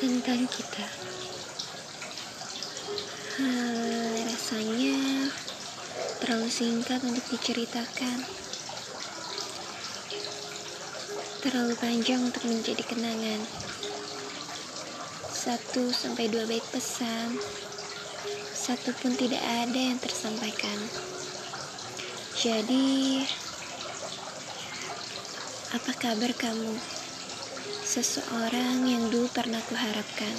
tentang kita. Hal rasanya terlalu singkat untuk diceritakan. Terlalu panjang untuk menjadi kenangan. Satu sampai dua baik pesan, satu pun tidak ada yang tersampaikan. Jadi, apa kabar kamu? Seseorang yang dulu pernah kuharapkan.